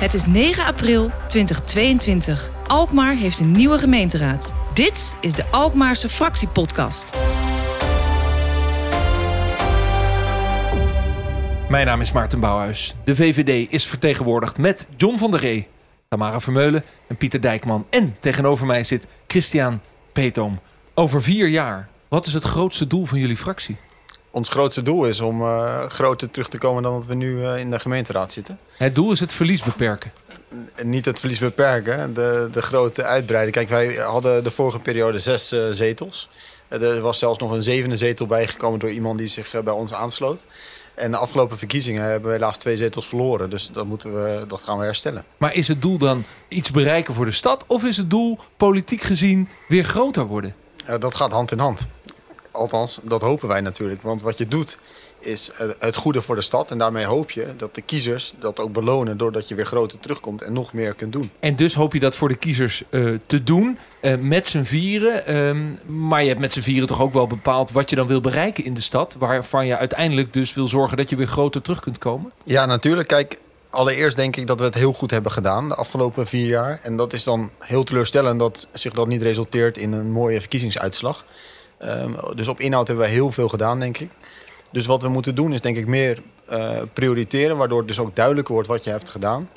Het is 9 april 2022. Alkmaar heeft een nieuwe gemeenteraad. Dit is de Alkmaarse fractiepodcast. Mijn naam is Maarten Bouwhuis. De VVD is vertegenwoordigd met John van der Ree, Tamara Vermeulen en Pieter Dijkman. En tegenover mij zit Christian Peetoom. Over vier jaar, wat is het grootste doel van jullie fractie? Ons grootste doel is om uh, groter terug te komen dan dat we nu uh, in de gemeenteraad zitten. Het doel is het verlies beperken? N niet het verlies beperken, de, de grote uitbreiding. Kijk, wij hadden de vorige periode zes uh, zetels. er was zelfs nog een zevende zetel bijgekomen door iemand die zich bij ons aansloot. En de afgelopen verkiezingen hebben we helaas twee zetels verloren. Dus dat, moeten we, dat gaan we herstellen. Maar is het doel dan iets bereiken voor de stad? Of is het doel politiek gezien weer groter worden? dat gaat hand in hand. Althans, dat hopen wij natuurlijk. Want wat je doet is het goede voor de stad. En daarmee hoop je dat de kiezers dat ook belonen... doordat je weer groter terugkomt en nog meer kunt doen. En dus hoop je dat voor de kiezers uh, te doen uh, met z'n vieren. Um, maar je hebt met z'n vieren toch ook wel bepaald... wat je dan wil bereiken in de stad. Waarvan je uiteindelijk dus wil zorgen dat je weer groter terug kunt komen. Ja, natuurlijk. Kijk, allereerst denk ik dat we het heel goed hebben gedaan de afgelopen vier jaar. En dat is dan heel teleurstellend dat zich dat niet resulteert in een mooie verkiezingsuitslag. Um, dus op inhoud hebben wij heel veel gedaan, denk ik. Dus wat we moeten doen is denk ik meer uh, prioriteren... waardoor het dus ook duidelijker wordt wat je hebt gedaan.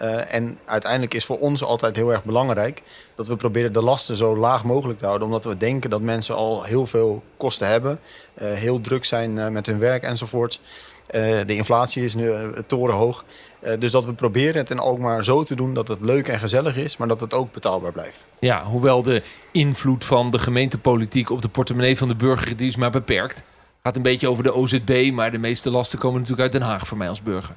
Uh, en uiteindelijk is voor ons altijd heel erg belangrijk... dat we proberen de lasten zo laag mogelijk te houden. Omdat we denken dat mensen al heel veel kosten hebben. Uh, heel druk zijn met hun werk enzovoort. Uh, de inflatie is nu uh, torenhoog. Uh, dus dat we proberen het in Alkmaar zo te doen dat het leuk en gezellig is, maar dat het ook betaalbaar blijft. Ja, hoewel de invloed van de gemeentepolitiek op de portemonnee van de burger die is maar beperkt. Gaat een beetje over de OZB, maar de meeste lasten komen natuurlijk uit Den Haag voor mij als burger.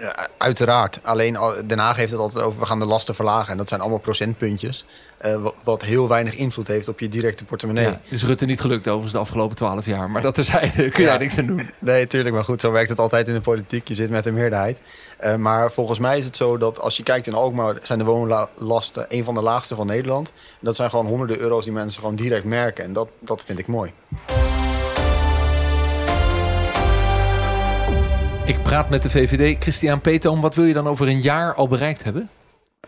Ja, uiteraard. Alleen Den Haag heeft het altijd over we gaan de lasten verlagen. En dat zijn allemaal procentpuntjes. Uh, wat heel weinig invloed heeft op je directe portemonnee. Ja, is Rutte niet gelukt overigens de afgelopen twaalf jaar. Maar dat terzijde, kun je ja. daar niks aan doen. Nee, tuurlijk. Maar goed, zo werkt het altijd in de politiek. Je zit met een meerderheid. Uh, maar volgens mij is het zo dat als je kijkt in Alkmaar... zijn de woonlasten een van de laagste van Nederland. En dat zijn gewoon honderden euro's die mensen gewoon direct merken. En dat, dat vind ik mooi. Ik praat met de VVD. Christian Peetoom, wat wil je dan over een jaar al bereikt hebben?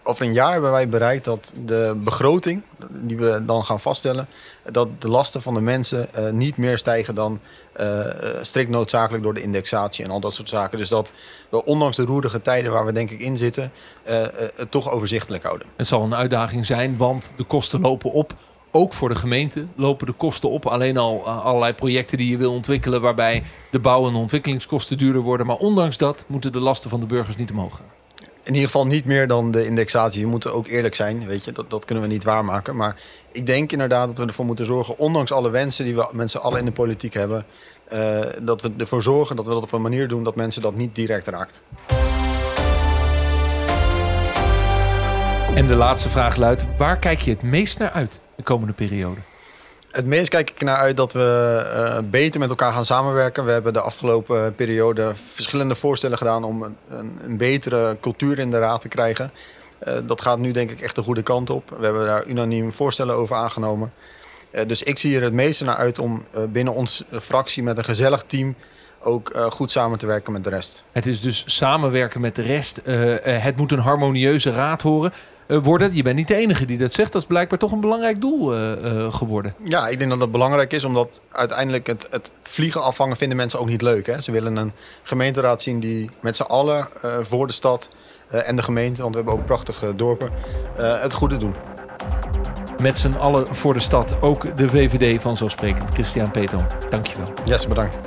Over een jaar hebben wij bereikt dat de begroting die we dan gaan vaststellen, dat de lasten van de mensen uh, niet meer stijgen dan uh, strikt noodzakelijk door de indexatie en al dat soort zaken. Dus dat we ondanks de roerige tijden waar we denk ik in zitten, uh, het toch overzichtelijk houden. Het zal een uitdaging zijn, want de kosten lopen op ook voor de gemeente lopen de kosten op. Alleen al uh, allerlei projecten die je wil ontwikkelen... waarbij de bouw- en ontwikkelingskosten duurder worden. Maar ondanks dat moeten de lasten van de burgers niet omhoog gaan. In ieder geval niet meer dan de indexatie. We moeten ook eerlijk zijn, weet je. Dat, dat kunnen we niet waarmaken. Maar ik denk inderdaad dat we ervoor moeten zorgen... ondanks alle wensen die we mensen allen in de politiek hebben... Uh, dat we ervoor zorgen dat we dat op een manier doen... dat mensen dat niet direct raakt. En de laatste vraag luidt, waar kijk je het meest naar uit de komende periode? Het meest kijk ik naar uit dat we uh, beter met elkaar gaan samenwerken. We hebben de afgelopen periode verschillende voorstellen gedaan om een, een, betere cultuur in de raad te krijgen. Uh, dat gaat nu denk ik echt de goede kant op. We hebben daar unaniem voorstellen over aangenomen. Uh, dus ik zie er het meeste naar uit om binnen onze fractie met een gezellig team ook uh, goed samen te werken met de rest. Het is dus samenwerken met de rest. Uh, uh, het moet een harmonieuze raad horen, worden. Je bent niet de enige die dat zegt. Dat is blijkbaar toch een belangrijk doel geworden. Ja, ik denk dat dat belangrijk is. Omdat uiteindelijk het, het, het vliegen afvangen vinden mensen ook niet leuk. Hè? Ze willen een gemeenteraad zien die met z'n allen voor de stad en de gemeente... want we hebben ook prachtige dorpen, het goede doen. Met z'n allen voor de stad. Ook de VVD vanzelfsprekend. Christian Peton, dankjewel. Yes, bedankt.